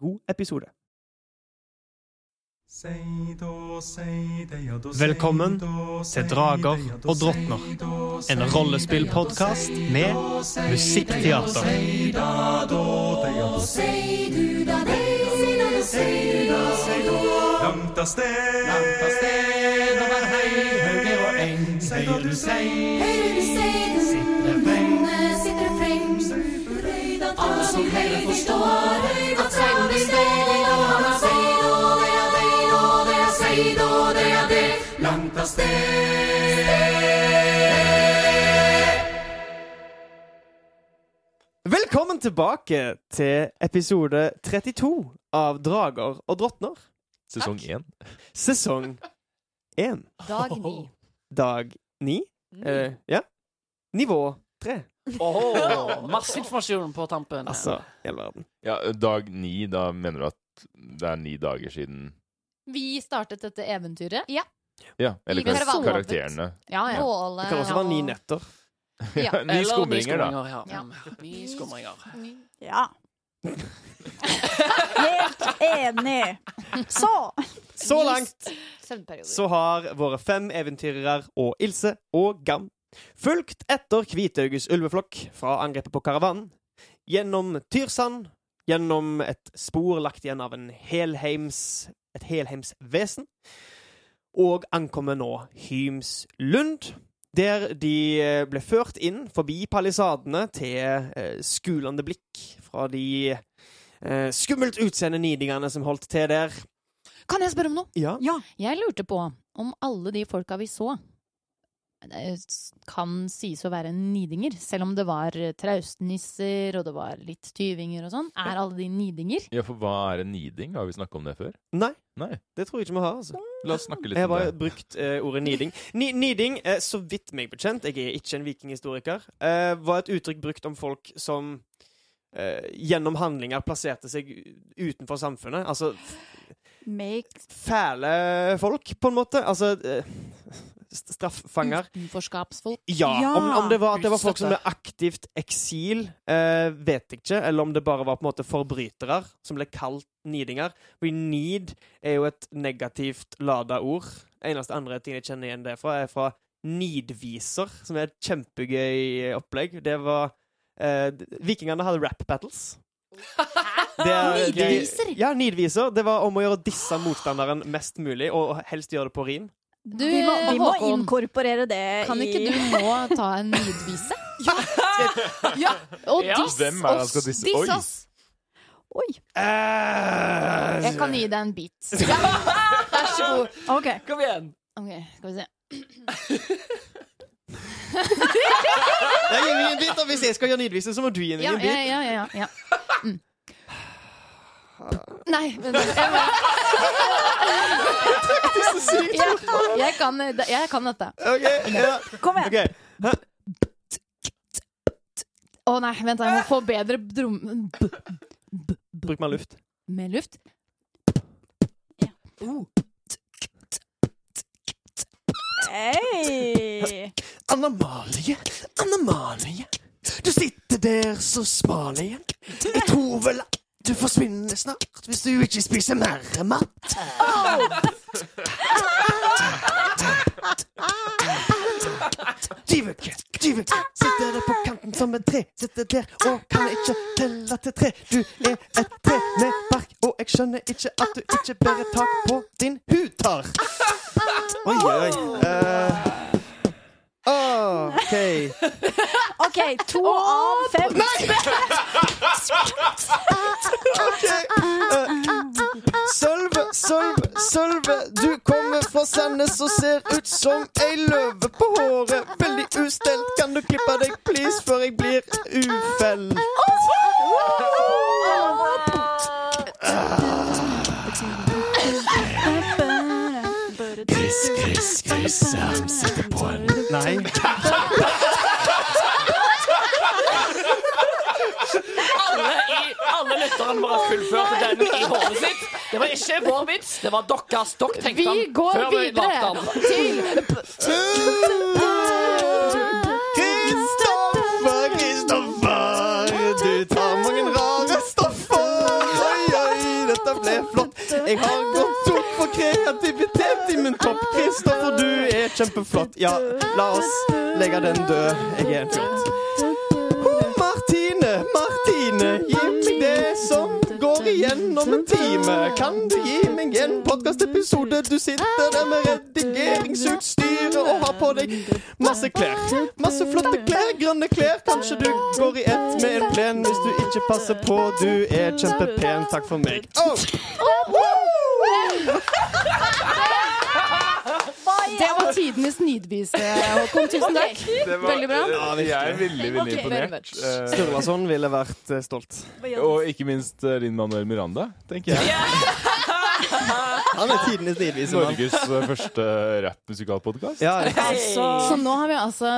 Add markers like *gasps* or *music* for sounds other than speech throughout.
god episode. Velkommen til Drager og drottner, en rollespillpodkast med musikkteater. Langt av sted, langt av sted, over hei, hauger og eng, hører du sei, sitter freng, alle som heller forstår, at av sted. Velkommen tilbake til episode 32 av Drager og drottner. Sesong én. Sesong én. Dag ni. Dag ni. Eh, ja. Nivå tre. Åh, masse informasjon på tampen. Altså, hele verden. Ja, dag ni, da mener du at det er ni dager siden Vi startet dette eventyret. Ja. Ja, eller kar karakterene. ja, ja. Det kan også være ni netter. Ja. *laughs* Ni skumringer, da. Ja. Ja. Ni skumringer. Ja. *laughs* Helt enig. Så Så langt så har våre fem eventyrere og Ilse og Gam fulgt etter Kvitauges ulveflokk fra angrepet på karavanen. Gjennom Tyrsand, gjennom et spor lagt igjen av en helheims, et helheimsvesen, og ankommer nå Hymslund, der de eh, ble ført inn forbi palisadene til eh, skulende blikk fra de eh, skummelt utseende nidingene som holdt til der. Kan jeg spørre om noe? Ja. Ja. Jeg lurte på om alle de folka vi så, kan sies å være nidinger. Selv om det var traustnisser og det var litt tyvinger og sånn. Er alle de nidinger? Ja, for hva er en niding? Har vi snakka om det før? Nei, Nei. det tror jeg ikke vi har. altså. La oss snakke litt Jeg har bare brukt eh, ordet niding. Ni niding, eh, så vidt meg bekjent, jeg er ikke en vikinghistoriker, eh, var et uttrykk brukt om folk som eh, gjennom handlinger plasserte seg utenfor samfunnet. Altså make fæle folk, på en måte. Altså eh, straffanger. Utenforskapsfolk? Ja. Ja. Om, om det var at det var folk som ble aktivt eksil, eh, vet jeg ikke. Eller om det bare var på en måte forbrytere som ble kalt nidinger. We need er jo et negativt lada ord. Eneste andre ting jeg kjenner igjen det fra, er fra nidviser, som er et kjempegøy opplegg. Det var eh, Vikingene hadde rap battles. *laughs* Det er- Nidviser? Ja, nidviser. Det var om å gjøre disse motstanderen mest mulig, og helst gjøre det på rim. Du, Vi må, vi må Håkon, inkorporere det kan ikke du nå ta en nidvise? *laughs* Ja. Og Ja. diss Hvem er det han oss! skal disse? Diss Oi. oss! Oi. Eh, Jeg kan gi deg en bit. *laughs* Vær så god. Okay. Kom igjen. Ok, skal vi se. *laughs* Jeg gir meg en bit, og Hvis jeg skal gjøre nidvise, så må du gi meg Ja, en bit. ja, ja. ja, ja. Mm. Nei, men jeg, jeg, jeg, kan, jeg kan dette. Ok, ja. Kom igjen. Ok. Å nei, vent, jeg må få bedre drum... b- Bruk mer luft. Med luft. Hei. Anna-Malie, Anna-Malie. Du sitter der så smal igjen. Jeg tror vel at du forsvinner snart hvis du ikke spiser mer mat. Dyveke, dyveke, sitter der på kanten som et tre. Sitter der og kan ikke telle til tre. Du er et tre med bark, og jeg skjønner ikke at du ikke bærer tak på din hudtar. Oi, oi. eh, OK. OK, to av fem. Sølve, Sølve, Sølve, du kommer fra Sandnes og ser ut som ei løve på håret. Veldig ustelt. Kan du klippe deg, please, før jeg blir ufell? Ah, Chris, Chris, Chris, han sitter på en Nei. Alle, i, alle lytterne våre fullførte den i hodet sitt. Det var ikke vår vits, det var deres. Dere tenkte Vi den går før vi videre lagde den. til Kristoffer, Kristoffer, du tar mange rare stoffer. Oi, oi, dette ble flott. Jeg har gått tom for kreativitet i min topp. Kristoffer, du er kjempeflott. Ja, la oss legge den død. Jeg er en flott. Oh, Martine, Martine, gi meg det som går igjennom en time. Kan du gi meg en podkastepisode? Du sitter der med redigeringsutstyret og har på deg masse klær. Masse flotte klær, grønne klær. Kanskje du går i ett med en plen hvis du ikke passer på. Du er kjempepen. Takk for meg. Oh! Det var tidenes nidvise, Håkon. Tusen takk. Det var- Veldig bra. Ja, jeg er veldig, veldig imponert. Eh, Sturlason ville vært eh, stolt. og ikke minst eh, Linn Manuel Miranda, tenker jeg. *laughs* Han er tidenes nidvise mann. Norges første rappmusikalpodkast. Ja, Så nå har vi altså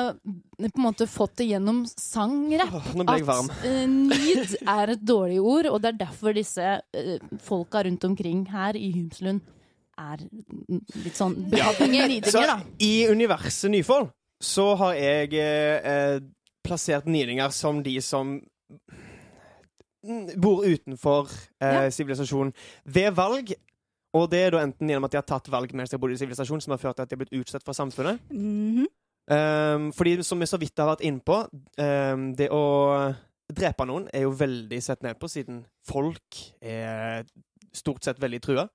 på en måte fått det gjennom sangrapp. At uh, need er et dårlig ord, og det er derfor disse uh, folka rundt omkring her i Humslund er mm, litt sånn behagelige Så nidinger, da. i universet Nyfold så har jeg eh, eh, plassert nidinger som de som mm, bor utenfor eh, Ja. sivilisasjonen ved valg. Og det er da enten gjennom at de har tatt valg mens de har bodd i sivilisasjon, som har ført til at de har blitt utstøtt fra samfunnet. Mhm. Um, fordi, som vi så vidt har vært innpå, um, det å drepe noen er jo veldig sett ned på, siden folk er stort sett veldig trua.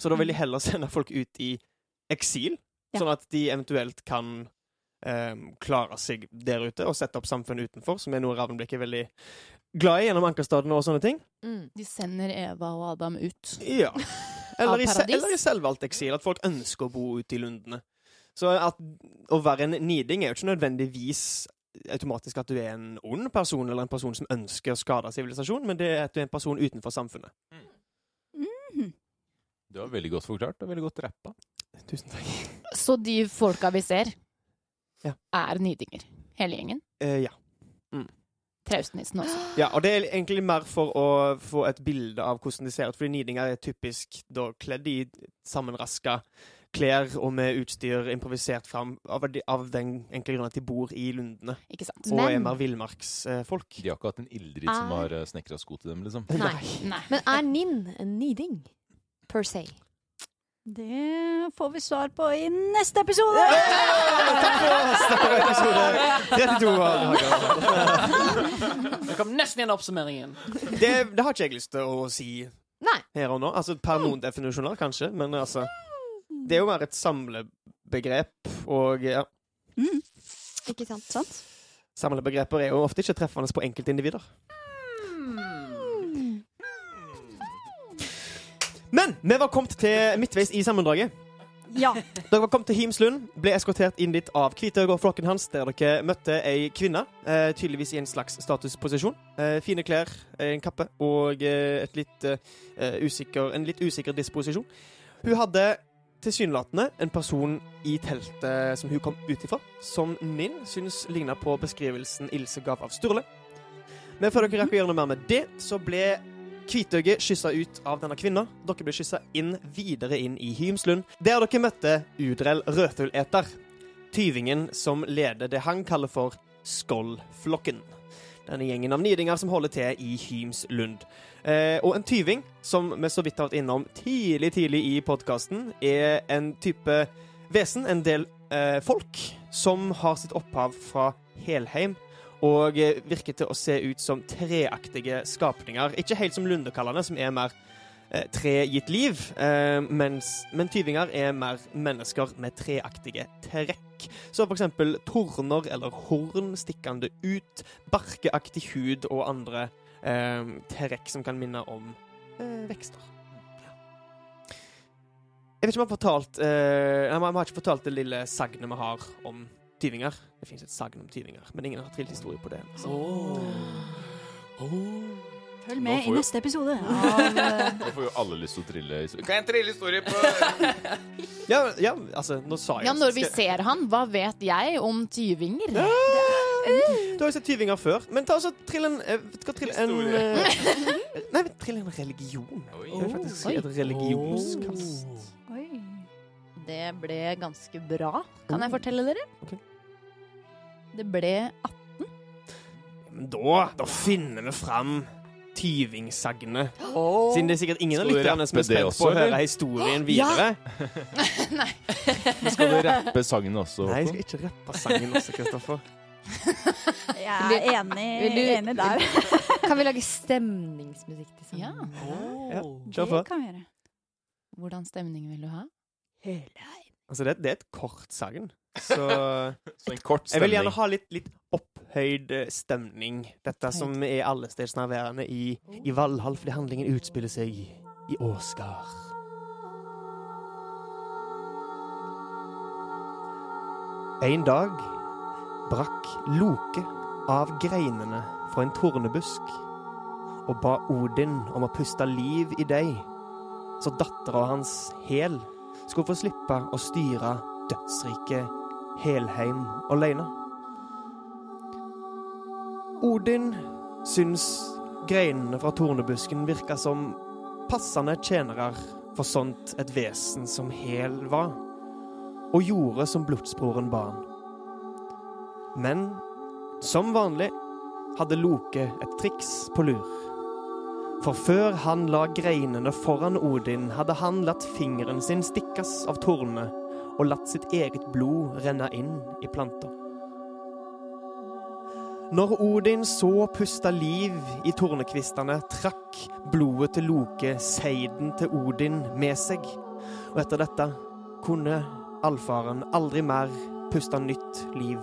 Så da vil de heller *laughs* sende folk ut i eksil, Ja. sånn at de eventuelt kan eh, klare seg der ute og sette opp samfunnet utenfor, som er noe Ravnblikk er veldig glad i gjennom Ankerstaden og sånne ting. De sender Eva og Adam ut. Ja. *laughs* Eller, i, eller i selvvalgt eksil. At folk ønsker å bo ute i lundene. Så at å være en niding er jo ikke nødvendigvis automatisk at du er en ond person, eller en person som ønsker å skade sivilisasjonen, men det er at du er en person utenfor samfunnet. Mhm. Det var veldig godt forklart og veldig godt rappa. Tusen takk. Så de folka vi ser, Ja. er nidinger. Hele gjengen. Eh, ja. Traustnissen også. ja. Og det er egentlig mer for å få et bilde av hvordan de ser ut, fordi nidinger er typisk da kledd i sammenraska klær og med utstyr improvisert fram av, de, av den enkle grunn at de bor i lundene Ikke sant? og er Men- mer villmarksfolk. De har ikke hatt en ildrid som Er- har uh, snekra sko til dem, liksom. Nei. Nei. Men er Ninn en niding? Per se. Det får vi svar på i neste episode! Takk for oss! Dette var episode 32. Det kom nesten igjen oppsummeringen. Det, det har ikke jeg lyst til å si Nei. her og nå. Altså Per noen definisjoner, kanskje, men altså Det er jo mer et samlebegrep, og ja, Ikke sant? sant? samlebegreper er jo ofte ikke treffende på enkeltindivider. Men vi var kommet til midtveis i sammendraget. Ja. Dere var kommet til Himslund, ble eskortert inn dit av Kvithaug og flokken hans, der dere møtte ei kvinne, eh, tydeligvis i en slags statusposisjon. Eh, fine klær, eh, en kappe og eh, litt, eh, usikker, en litt usikker disposisjon. Hun hadde tilsynelatende en person i teltet som hun kom ut ifra, som Ninn syns ligna på beskrivelsen Ilse gav av Sturle. Men før dere rekker å gjøre noe mer med det, så ble Kvitøyet kyssa ut av denne kvinna. Dere ble kyssa inn videre inn i Hymslund, der dere møtte Udrell Rødfugleter. Tyvingen som leder det han kaller for Skollflokken. Denne gjengen av nidinger som holder til i Hymslund. Eh, og en tyving, som vi så vidt har vært innom tidlig tidlig i podkasten, er en type vesen, en del eh, folk, som har sitt opphav fra Helheim og eh, virker til å se ut som treaktige skapninger. Ikke helt som lundekallene, som er mer tre gitt liv, eh, mens, men tyvinger er mer mennesker med treaktige trekk. Så eksempel torner eller horn stikkende ut, barkeaktig hud og andre eh, trekk som kan minne om eh, vekster. Jeg vet ikke om jeg har fortalt eh, Nei, vi har ikke fortalt det lille sagnet vi har om tyvinger. Det finnes et sagn om tyvinger, men ingen har trilt historie på det. Så. Følg med i jo- neste episode *laughs* av eh, får jo alle lyst til å trille. Kan jeg trille historie på *laughs* Ja, ja, altså, nå sa jeg Ja, når vi ser han, hva vet jeg om tyvinger? Du har jo sett tyvinger før, men ta også trill en eh, skal trille en Historie. eh, *laughs* Nei, trill en religion. Oi. Det er faktisk et religionskast. Oi. Det ble ganske bra, kan jeg fortelle dere. Okay. Det ble Men da, da finner vi fram tyvingsagnet. Oh. Siden det er sikkert ingen av lytterne som er spent også, på å høre historien videre. *laughs* *laughs* Men Skal du rappe sangen også? Nei, jeg skal ikke rappe sangen også, Kristoffer. *laughs* Jeg er enig, Vil du- enig der. Kan vi lage stemningsmusikk til Ja. Oh. Ja, kjør på. Det kan vi gjøre. Hvordan stemning vil du ha? Altså, det, det er et kort sagn, så *laughs* Så en kort stemning. jeg vil gjerne ha litt, litt opphøyd eh, stemning. Dette som er allestedsnærværende i, i Valhall, fordi handlingen utspiller seg i Åsgard. En dag brakk Loke av greinene fra en tornebusk og ba Odin om å puste liv i deg, så dattera hans Hel skulle få slippe å styre dødsriket Helheim alene. Odin syns greinene fra tornebusken virka som passende tjenere for sånt et vesen som Hel var, og gjorde som blodsbroren ba han. Men som vanlig hadde Loke et triks på lur. For før han la greinene foran Odin, hadde han latt fingeren sin stikkes av tornene og latt sitt eget blod renne inn i planta. Når Odin så pusta liv i tornekvistene, trakk blodet til Loke seiden til Odin med seg. Og etter dette kunne allfaren aldri mer puste nytt liv.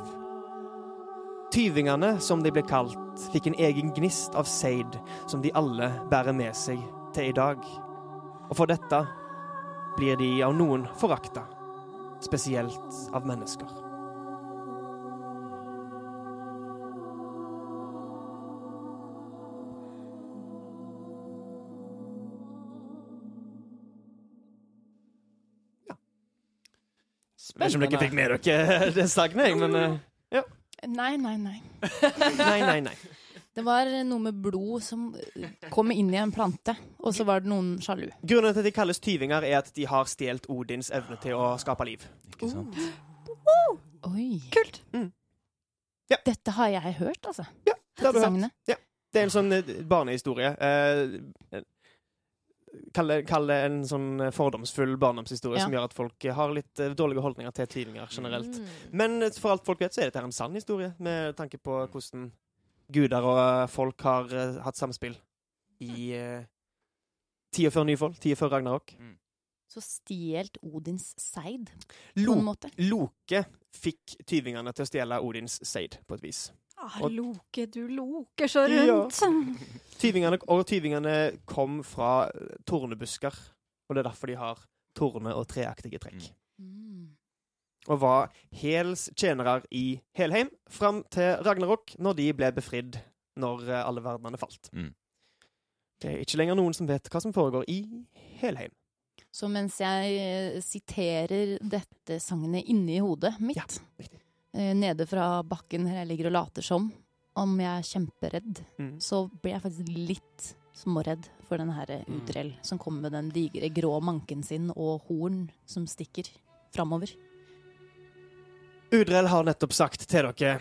Tyvingene, som de ble kalt, fikk en egen gnist av seid som de alle bærer med seg til i dag. Og for dette blir de av noen forakta, spesielt av mennesker. Ja. Jeg vet ikke om dere fikk med dere *laughs* det sagnet, jeg, men ja. Nei, nei, nei. *laughs* Nei, nei, nei. Det var noe med blod som kom inn i en plante, og så var det noen sjalu. Grunnen til at de kalles tyvinger, er at de har stjålet Odins evne til å skape liv. Ikke sant? Oi. Kult. Ja. Dette har jeg hørt, altså. Ja, Det har du hørt. Ja. Det er en sånn eh, barnehistorie. Eh, Kall det, en sånn fordomsfull barndomshistorie Ja. som gjør at folk eh, har litt eh, dårlige holdninger til tyvinger generelt. Mm. Men eh, for alt folk vet, så er dette en sann historie, med tanke på hvordan guder og eh, folk har uh, hatt samspill i uh, tida før Nyfold, tida før Ragnarok. Så stjelt Odins seid, på Lo en måte. Loke fikk tyvingene til å stjele Odins seid, på et vis. Ah, Og- Loke, du loker så Ja. rundt. *laughs* Tyvingene, og tyvingene kom fra tornebusker, og det er derfor de har torne- og treaktige trekk. Mm. Og var Hels tjenere i Helheim fram til Ragnarok, når de ble befridd når eh, alle verdenene falt. Mm. Det er ikke lenger noen som vet hva som foregår i Helheim. Så mens jeg eh, siterer dette sagnet inni hodet mitt, Ja, eh, nede fra bakken her jeg ligger og later som om jeg er kjemperedd, Mm. så blir jeg faktisk litt småredd for den her Mm. Som kommer med den digre grå manken sin og horn som stikker framover. Udrell har nettopp sagt til dere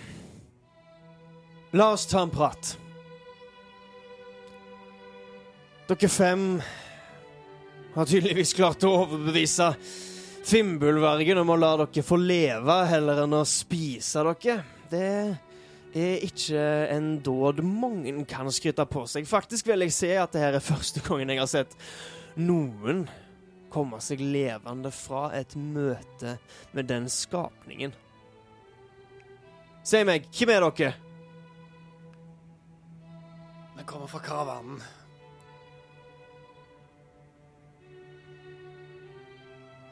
La oss ta en prat. Dere fem har tydeligvis klart å overbevise Fimbulvergen om å la dere få leve heller enn å spise dere. Det er ikke en dåd mange kan skryte på seg. Faktisk vil jeg si at det her er første gangen jeg har sett noen komme seg levende fra et møte med den skapningen. Si meg, hvem er dere? Vi kommer fra karavanen.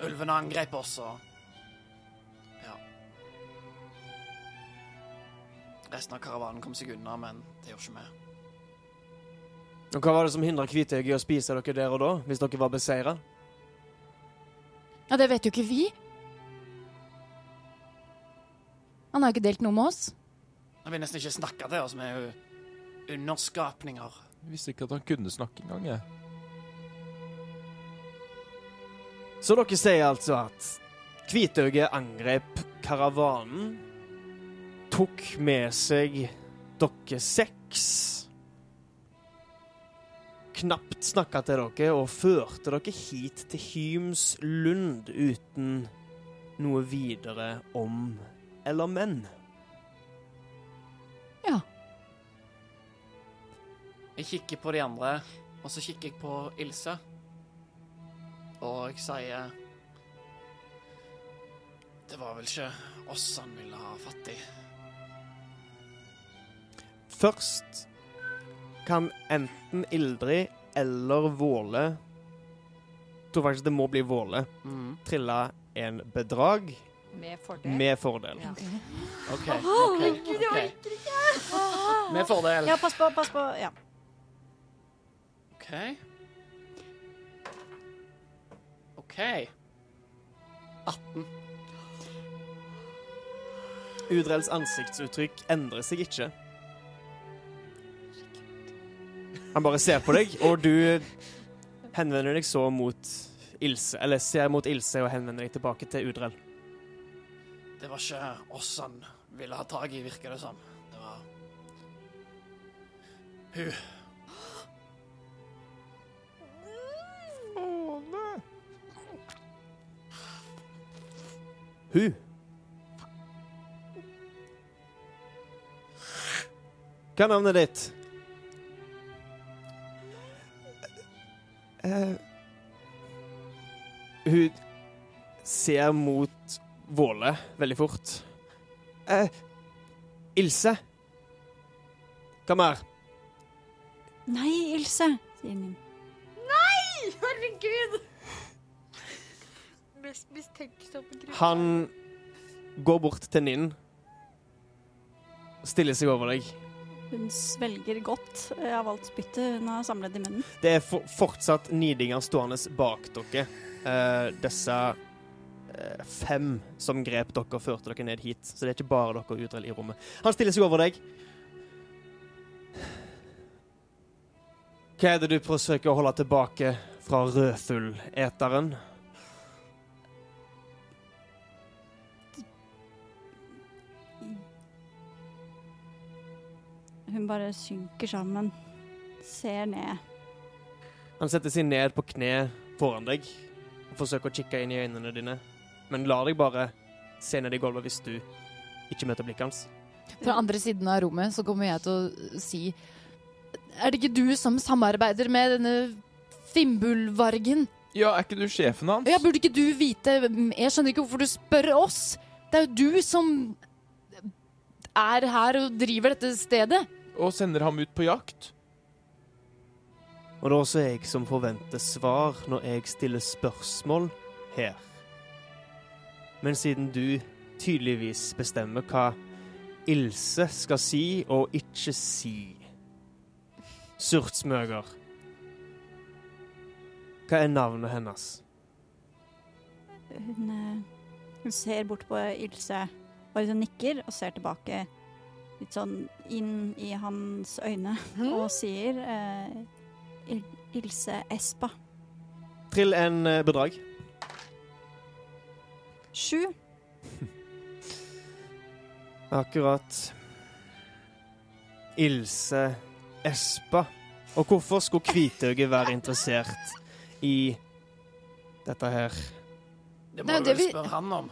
Ulvene angrep oss, og Ja. Resten av karavanen kom seg unna, men det gjorde ikke vi. Og hva var det som hindra Kvitøyet i å spise dere der og da, hvis dere var beseira? Ja, det vet jo ikke vi. Han har jo ikke delt noe med oss. Han vil nesten ikke snakke til oss, vi er jo underskapninger. Jeg visste ikke at han kunne snakke engang, jeg. Så dere sier altså at Kvitøyet angrep karavanen, tok med seg dere seks, knapt snakka til dere og førte dere hit til Hyms lund uten noe videre om eller menn? Ja. Jeg kikker på de andre, og så kikker jeg på Ilse. Og jeg sier Det var vel ikke oss han ville ha fatt i. Først kan enten Ildrid eller Våle tror faktisk det må bli Våle. Mm. Trille en bedrag Med fordel. med fordel. Ja. OK. ok, ok. Med fordel. Ja, pass på, pass på. Ja. OK. OK. 18. Udrells ansiktsuttrykk endrer seg ikke. Han bare ser på deg, og du henvender deg så mot Ilse. Eller ser mot Ilse og henvender deg tilbake til Udrell. Det var ikke oss han ville ha tak i, virker det som. Det var Hun. Hun. Hva er navnet ditt? Uh, hun ser mot Våle veldig fort. Eh, Ilse? Hva mer? Nei, Ilse, sier Nin. Herregud! Mest mistenksomme gruppa. Han går bort til Ninn. Stiller seg over deg. Hun svelger godt eh, av alt spyttet hun har samlet i munnen. Det er for, fortsatt nidinger stående bak dere. Eh, disse fem som grep dere og førte dere ned hit. Så det er ikke bare dere og Udrell i rommet. Han stiller seg over deg. Hva er det du forsøker å holde tilbake fra rødfugleteren? Hun bare synker sammen, ser ned. Han setter seg ned på kne foran deg og forsøker å kikke inn i øynene dine. Men lar deg bare se ned i gulvet hvis du ikke møter blikket hans. Fra andre siden av rommet så kommer jeg til å si Er det ikke du som samarbeider med denne Fimbulvargen? Ja, er ikke du sjefen hans? Ja, burde ikke du vite Jeg skjønner ikke hvorfor du spør oss. Det er jo du som er her og driver dette stedet. Og sender ham ut på jakt? Og det er også jeg som forventer svar når jeg stiller spørsmål her. Men siden du tydeligvis bestemmer hva Ilse skal si og ikke si Surtsmøger. Hva er navnet hennes? Hun, eh, hun ser bort på Ilse og liksom nikker og ser tilbake litt sånn inn i hans øyne og sier eh, Il Ilse Espa. Trill en eh, bedrag. Sju. Akkurat. Ilse Espa. Og hvorfor skulle Kvitauget være interessert i dette her? Det må du vel vi- spørre han om.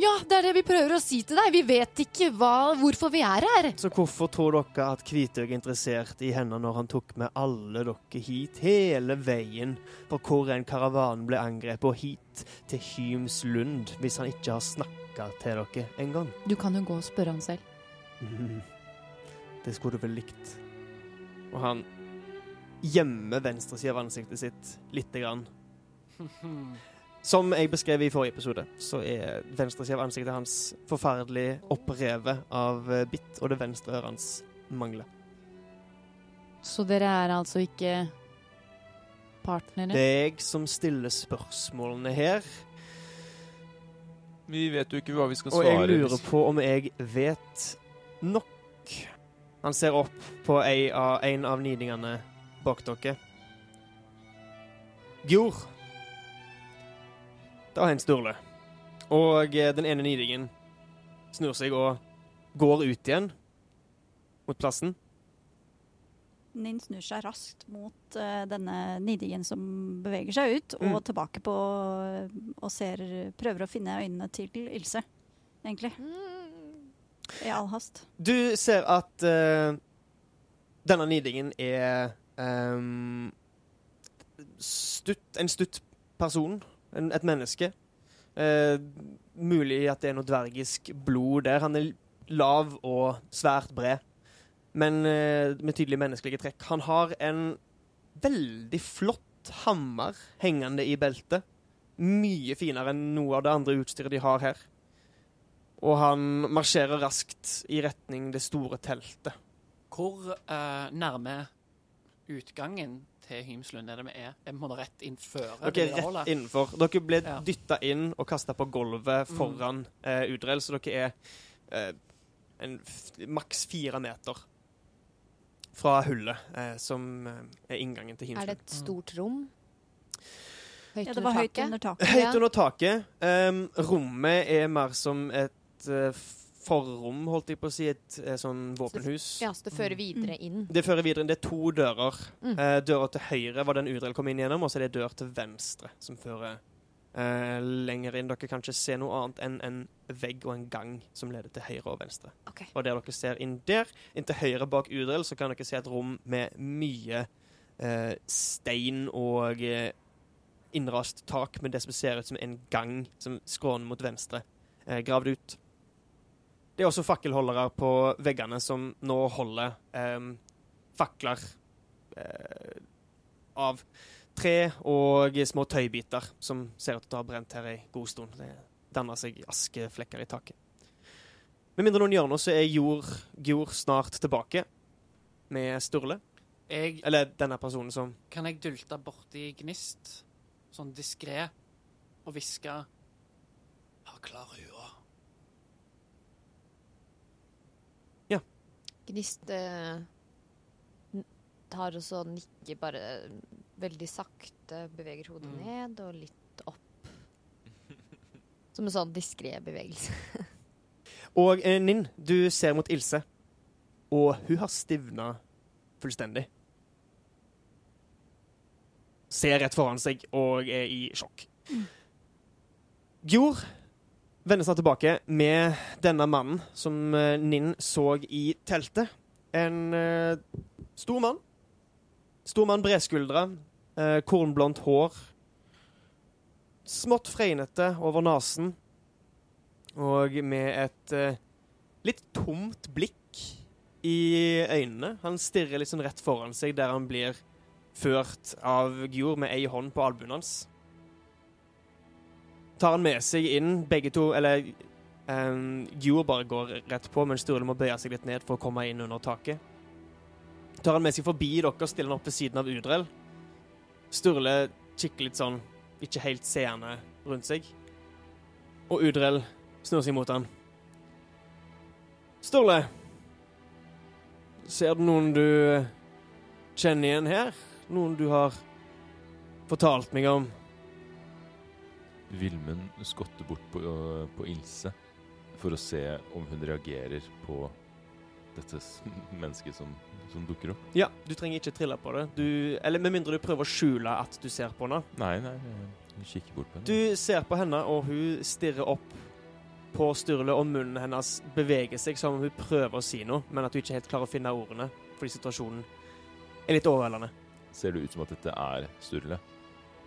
Ja, det er det vi prøver å si til deg. Vi vet ikke hva, hvorfor vi er her. Så hvorfor tror dere at Kvitøyet er interessert i henne når han tok med alle dere hit, hele veien fra hvor en karavan ble angrepet, og hit til Hyms lund, hvis han ikke har snakka til dere en gang? Du kan jo gå og spørre han selv. Mm. *laughs* Det skulle du vel likt. Og han gjemmer venstresida av ansiktet sitt lite grann. *laughs* Som jeg beskrev i forrige episode, så er venstresida av ansiktet hans forferdelig opprevet av eh, bitt, og det venstre øret hans mangler. Så dere er altså ikke partnere? Det er jeg som stiller spørsmålene her, Vi vet jo ikke hva vi skal svare. og jeg lurer på om jeg vet nok. Han ser opp på en av, en av nidingene bak dere. Gjord. Det Heinz Sturle. Og eh, den ene nidingen snur seg og går ut igjen mot plassen. Ninn snur seg raskt mot uh, denne nidingen som beveger seg ut, og Mm. tilbake på og ser Prøver å finne øynene til Ilse, egentlig. I all hast. Du ser at uh, denne nidingen er um, stutt, en stutt person. En, et menneske. Eh, mulig at det er noe dvergisk blod der. Han er lav og svært bred, men eh, med tydelige menneskelige trekk. Han har en veldig flott hammer hengende i beltet. Mye finere enn noe av det andre utstyret de har her. Og han marsjerer raskt i retning det store teltet. Hvor eh, nærme utgangen til Hymslund er det vi er? Er vi rett innenfor? Dere er rett innenfor. Dere ble Ja. dytta inn og kasta på gulvet Mm. foran eh, Udrell, så dere er eh, en f maks fire meter fra hullet eh, som eh, er inngangen til Er det et stort rom? Høyt Ja, det var under høyt taket? under taket. Høyt under taket. Um, rommet er mer som et eh, forrom, holdt jeg på å si. Et et sånn våpenhus. Ja, så det fører videre inn. Det fører videre inn. Det er to dører. Mm. Eh, døra til høyre var den Udrell kom inn gjennom, og så er det dør til venstre som fører eh, lenger inn. Dere kan ikke se noe annet enn en vegg og en gang som leder til høyre og venstre. Okay. Og der dere ser inn der, inn til høyre bak Udrell, så kan dere se et rom med mye eh, stein og eh, innrast tak, med det som ser ut som en gang som skråner mot venstre, eh, gravd ut. Det er også fakkelholdere på veggene som nå holder eh, fakler eh, av tre og små tøybiter som ser ut til å ha brent her en god stund. Det danner seg askeflekker i taket. Med mindre noen gjør noe, så er jord, Gjord snart tilbake med Sturle. Jeg, Eller denne personen som kan jeg dulte borti Gnist, sånn diskré, og hviske Har klar hua. Gnist eh, tar og så nikker bare veldig sakte, beveger hodet Mm. ned og litt opp. Som en sånn diskré bevegelse. *laughs* Og eh, Ninn, du ser mot Ilse, og hun har stivna fullstendig. Ser rett foran seg og er i sjokk. Gjord vender seg tilbake med denne mannen som eh, Ninn så i teltet. En eh, stor mann. Stor mann, bredskuldra, eh, kornblondt hår. Smått fregnete over nesen. Og med et eh, litt tomt blikk i øynene. Han stirrer sånn rett foran seg, der han blir ført av Gjord med ei hånd på albuen hans. Tar han med seg inn, begge to Eller um, Gjord bare går rett på, men Sturle må bøye seg litt ned for å komme inn under taket. Tar han med seg forbi dere stiller han opp ved siden av Udrell. Sturle kikker litt sånn, ikke helt seende rundt seg. Og Udrell snur seg mot han. Sturle, ser du noen du kjenner igjen her? Noen du har fortalt meg om? Vilmund skotter bort på, på Ilse for å se om hun reagerer på dette mennesket som, som dukker opp. Ja, du trenger ikke trille på det. Du, eller med mindre du prøver å skjule at du ser på henne. Nei, nei, jeg kikker bort på henne. Du ser på henne, og hun stirrer opp på Sturle, og munnen hennes beveger seg som om hun prøver å si noe, men at du ikke helt klarer å finne ordene, fordi situasjonen er litt overveldende. Ser det ut som at dette er Sturle?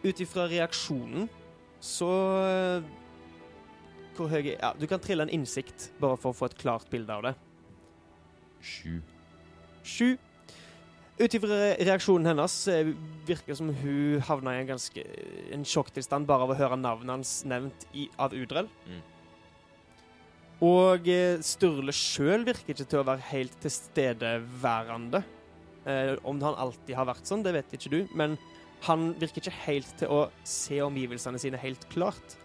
Ut ifra reaksjonen så eh, Hvor høy er Ja, du kan trille en innsikt, bare for å få et klart bilde av det. Sju. Sju. Ut ifra reaksjonen hennes eh, virker som hun havna i en ganske en sjokktilstand bare av å høre navnet hans nevnt i, av Udrell. Mm. Og eh, Sturle sjøl virker ikke til å være helt tilstedeværende. Eh, om han alltid har vært sånn, det vet ikke du, men han virker ikke helt til å se omgivelsene sine helt klart.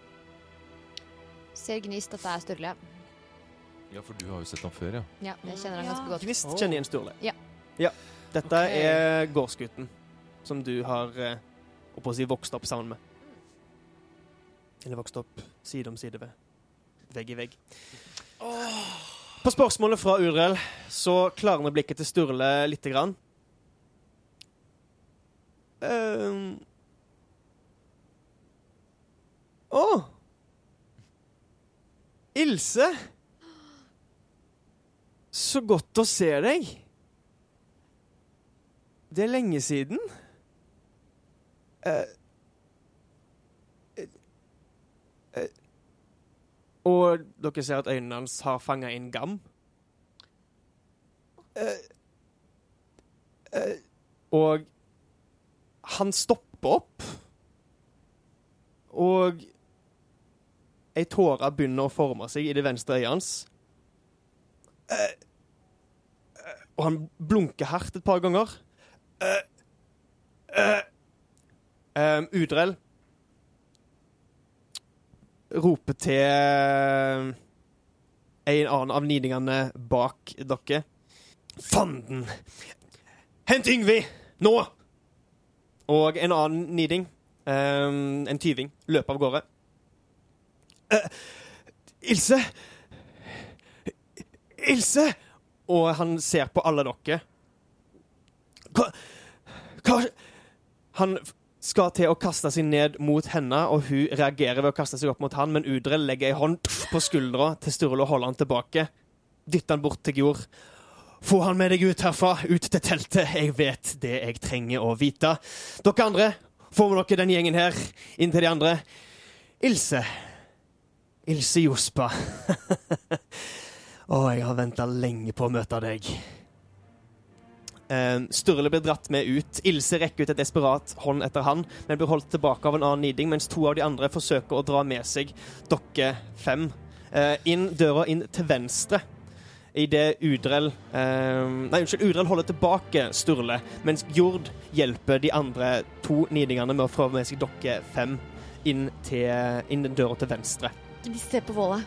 Ser Gnist at det er Sturle? Ja, for du har jo sett ham før, ja. Ja, jeg kjenner han ganske godt. Gnist kjenner igjen Sturle. Ja. ja. Dette okay. er gårdsgutten som du har eh, å si, vokst opp sammen med. Eller vokst opp side om side ved. Vegg i vegg. På spørsmålet fra Urel så klarner blikket til Sturle lite grann. Ehm. Å! Ilse! Så godt å se deg. Det er lenge siden. Uh. Uh. og dere ser at øynene hans har fanga inn gam. Uh. og han stopper opp. Og ei tåre begynner å forme seg i det venstre øyet hans. Eh, eh, og han blunker hardt et par ganger. Eh, eh, Udrell roper til en annen av nidingene bak dere. Fanden! Hent Yngvi! Nå! Og en annen niding, Um, en tyving, løper av gårde. Uh, Ilse! Ilse! Og han ser på alle dere. Hva, hva Han skal til å kaste seg ned mot henne, og hun reagerer ved å kaste seg opp mot han, men Udre legger ei hånd på skuldra til Sturle og holder han tilbake. Dytter han bort til Gjord. Få han med deg ut herfra, ut til teltet. Jeg vet det jeg trenger å vite. Dere andre, få med dere den gjengen her, inn til de andre. Ilse. Ilse Jospa. *laughs* Å, jeg har venta lenge på å møte deg. Eh, Sturle blir dratt med ut. Ilse rekker ut et desperat hånd etter han, men blir holdt tilbake av en annen niding, mens to av de andre forsøker å dra med seg dere fem. Eh, inn døra inn til venstre. Idet Udrell eh, Nei, unnskyld, Udrell holder tilbake Sturle, mens Jord hjelper de andre to nidingene med å få med seg dere fem inn, til, inn den døra til venstre. De ser på Våle.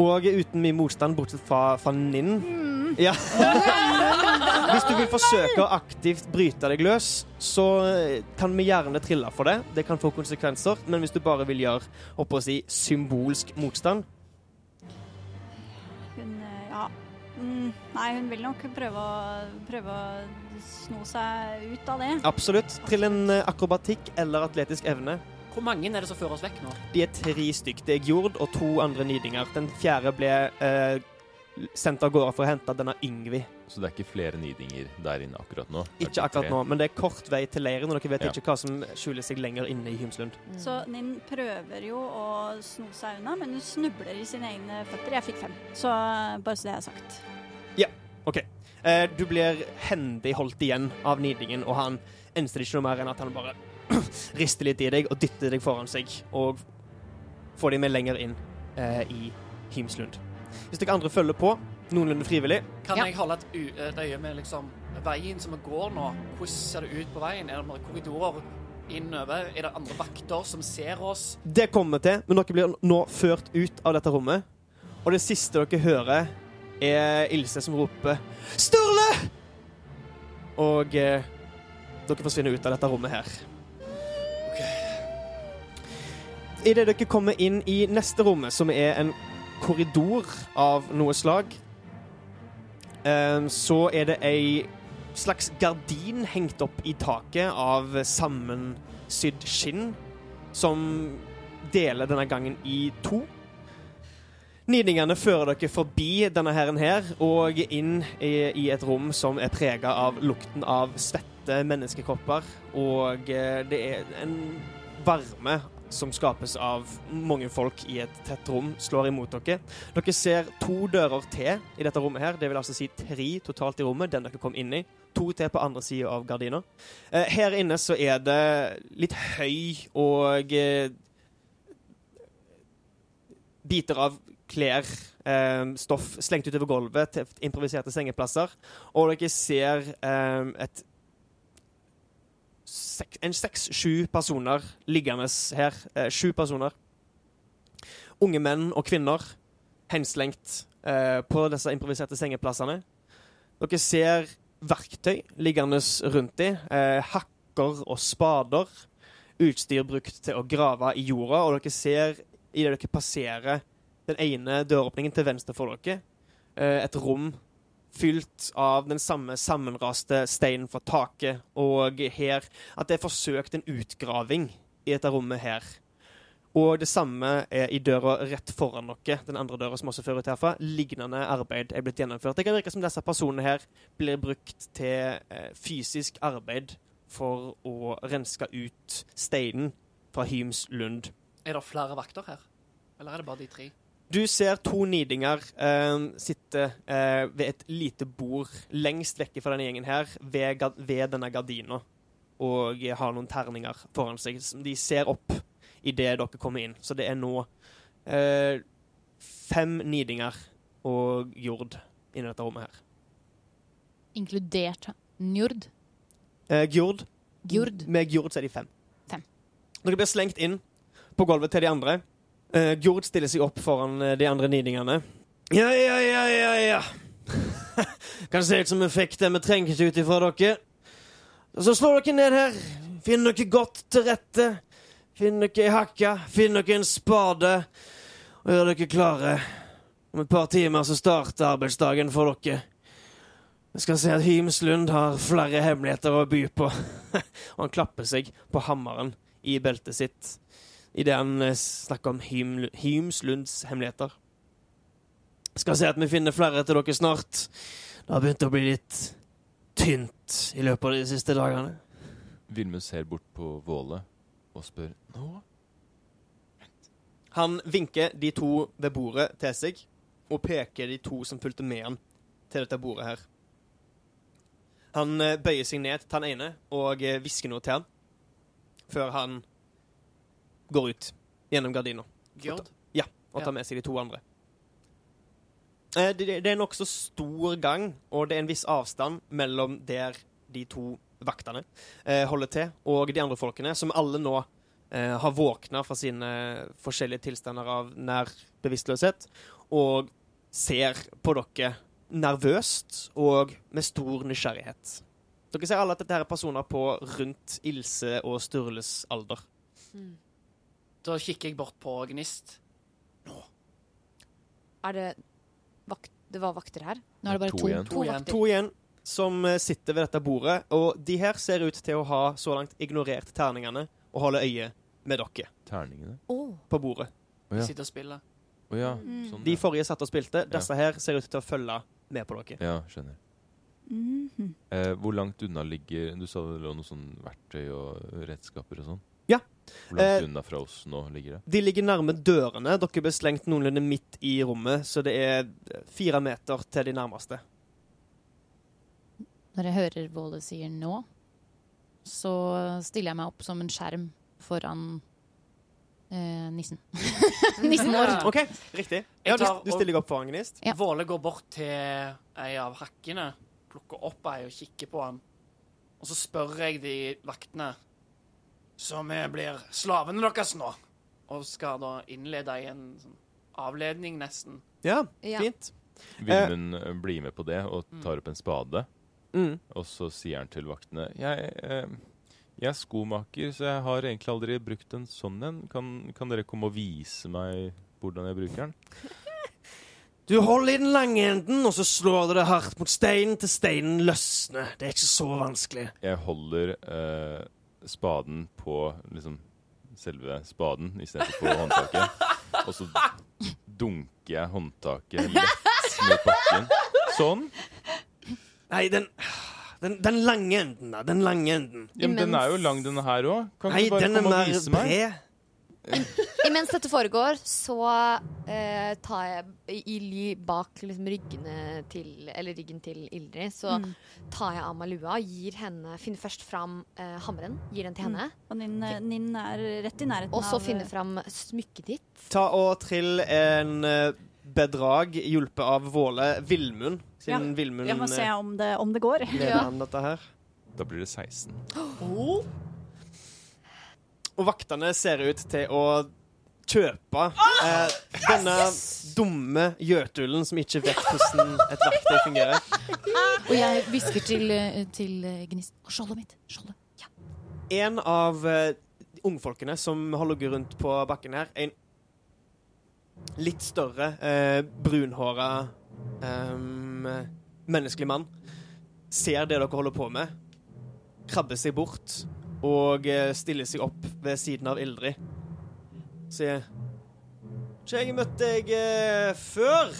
Og uten mye motstand, bortsett fra, fra Ninn. Ja. Hvis du vil forsøke å aktivt bryte deg løs, så eh, kan vi gjerne trille for det. Det kan få konsekvenser. Men hvis du bare vil gjøre oppå å si, symbolsk motstand Hun eh, Ja. Mm, nei, hun vil nok prøve å, prøve å sno seg ut av det. Absolutt. Trill en eh, akrobatikk eller atletisk evne. Hvor mange er det som fører oss vekk nå? De er tre stykk. Det er Gjord og to andre nidinger. Den fjerde ble eh, sendt av gårde for å hente denne Yngvi. Så det er ikke flere nidinger der inne akkurat nå? Ikke akkurat nå, men det er kort vei til leiren, og dere vet Ja. ikke hva som skjuler seg lenger inne i Hymslund. Så Ninn prøver jo å sno seg unna, men hun snubler i sine egne føtter. Jeg fikk fem, så bare så det er sagt. Ja, OK. Eh, du blir hendig holdt igjen av nidingen, og han enser ikke noe mer enn at han bare *clears throat* rister litt i deg og dytter deg foran seg, og får deg med lenger inn eh, i Hymslund. Hvis dere andre følger på, noenlunde frivillig Kan Ja. jeg holde et, u et øye med liksom, veien som vi går nå? Hvordan ser det ut på veien? Er det bare korridorer innover? Er det andre vakter som ser oss? Det kommer vi til, men dere blir nå ført ut av dette rommet. Og det siste dere hører, er Ilse som roper 'Sturle!' Og eh, dere forsvinner ut av dette rommet her. Idet dere kommer inn i neste rommet, som er en korridor av noe slag, eh, så er det ei slags gardin hengt opp i taket av sammensydd skinn som deler denne gangen i to. Nidingene fører dere forbi denne herren her og inn i, i et rom som er prega av lukten av svette menneskekropper, og eh, det er en varme som skapes av mange folk i et tett rom, slår imot dere. Dere ser to dører til i dette rommet her, det vil altså si tre totalt i rommet, den dere kom inn i. To til på andre sida av gardina. Eh, her inne så er det litt høy og eh, biter av klær, eh, stoff, slengt utover gulvet til improviserte sengeplasser. Og dere ser eh, et seks-sju personer liggende her. Eh, sju personer. Unge menn og kvinner henslengt eh, på disse improviserte sengeplassene. Dere ser verktøy liggende rundt dem. Eh, hakker og spader. Utstyr brukt til å grave i jorda. Og dere ser, idet dere passerer den ene døråpningen til venstre for dere, eh, et rom fylt av den samme sammenraste steinen fra taket, og her at det er forsøkt en utgraving i dette rommet her. Og det samme er i døra rett foran dere, den andre døra som også fører ut herfra. Lignende arbeid er blitt gjennomført. Det kan virke som disse personene her blir brukt til eh, fysisk arbeid for å renske ut steinen fra Hyms lund. Er det flere vakter her? Eller er det bare de tre? Du ser to nidinger eh, sitte eh, ved et lite bord lengst vekke fra denne gjengen her, ved, ved denne gardina, og har noen terninger foran seg. som De ser opp idet dere kommer inn. Så det er nå eh, fem nidinger og jord inni dette rommet her. Inkludert Njord. Eh, Gjord. Gjord. Med Gjord så er de fem. Fem. Dere blir slengt inn på gulvet til de andre. Eh, Gjord stiller seg opp foran eh, de andre nidingene. Ja, ja, ja, ja, ja. *laughs* kan se ut som vi fikk det vi trengte ut ifra dere. Så slår dere ned her. Finn dere godt til rette. Finn dere ei hakke. Finn dere en spade. Og gjør dere klare. Om et par timer så starter arbeidsdagen for dere. Vi skal se at Hymslund har flere hemmeligheter å by på. *laughs* og han klapper seg på hammeren i beltet sitt idet han eh, snakker om Hym, Hymslunds hemmeligheter. Skal se at vi finner flere til dere snart. Det har begynt å bli litt tynt i løpet av de siste dagene. Vilmund ser bort på Våle og spør Nå? Han vinker de to ved bordet til seg, og peker de to som fulgte med han til dette bordet her. Han eh, bøyer seg ned til han ene og eh, hvisker noe til han, før han går ut gjennom gardina Gjord? og tar med seg de to andre. Eh, Det, det er en nokså stor gang, og det er en viss avstand mellom der de to vaktene eh, holder til, og de andre folkene, som alle nå eh, har våkna fra sine forskjellige tilstander av nær bevisstløshet, og ser på dere nervøst og med stor nysgjerrighet. Dere ser alle at dette er personer på rundt Ilse og Sturles alder. Da kikker jeg bort på Gnist. Nå. Er det vakt... Det var vakter her? Nå er det bare To to. igjen. To To igjen. vakter. To igjen som eh, sitter ved dette bordet, og de her ser ut til å ha så langt ignorert terningene og holde øye med dere Terningene? Oh. på bordet. Å De sitter og spiller. Oh, ja. Mm. Sånn, De forrige satt og spilte. Disse her ser ut til å følge med på dere. ja, skjønner. Mhm. Eh, hvor langt unna ligger Du sa det lå noe sånn verktøy og redskaper og sånn? Ja. Hvor langt Eh, unna fra oss nå ligger det? De ligger nærme dørene. Dere ble slengt noenlunde midt i rommet, så det er eh, fire meter til de nærmeste. Når jeg hører Våle sier nå, så stiller jeg meg opp som en skjerm foran eh, nissen. *laughs* nissen vår. OK, riktig. Ja, du, du stiller deg opp foran Gnist. Ja. Våle går bort til ei av hakkene, plukker opp ei og kikker på han. Og så spør jeg de vaktene Så vi blir slavene deres nå. Og skal da innlede i en sånn avledning, nesten. Ja, Ja. fint. Vilmund eh, blir med på det og tar opp en spade. Mm. Og så sier han til vaktene Jeg, eh, jeg er skomaker, så jeg har egentlig aldri brukt en sånn en. Kan, kan dere komme og vise meg hvordan jeg bruker den? *laughs* Du holder i den lange enden, og så slår du det hardt mot steinen til steinen løsner. Det er ikke så vanskelig. Jeg holder eh, spaden på liksom selve spaden istedenfor på håndtaket. Og så dunker jeg håndtaket lett mot bakken. Sånn. Nei, den, den, den lange enden, da. Den lange enden. Ja, men den er jo lang, denne her òg. Kan Nei, du bare den komme og vise meg? bred. *laughs* Imens dette foregår, så eh, tar jeg i, ly bak liksom, ryggene til Eller ryggen til Ildrid, så Mm. tar jeg av meg lua, gir henne Finner først fram eh, hammeren, gir den til henne. Og Ninn, nin er rett i nærheten Og så av finner fram smykket ditt. Ta og trill en eh, bedrag hjulpet av Våle Villmund. Ja, Siden Villmund Jeg må se eh, om det, om det går. Ja. dette her. Da blir det 16. *gasps* Og vaktene ser ut til å kjøpe eh, denne dumme gjøtulen som ikke vet hvordan et verktøy fungerer. Og jeg hvisker til, eh, til eh, Gnist Skjoldet mitt. Skjoldet. Ja. En av eh, ungfolkene som har ligget rundt på bakken her, en litt større, eh, brunhåra eh, menneskelig mann, ser det dere holder på med, krabber seg bort og eh, stiller seg opp ved siden av Ildrid. Sier Ikke jeg møtt deg eh, før?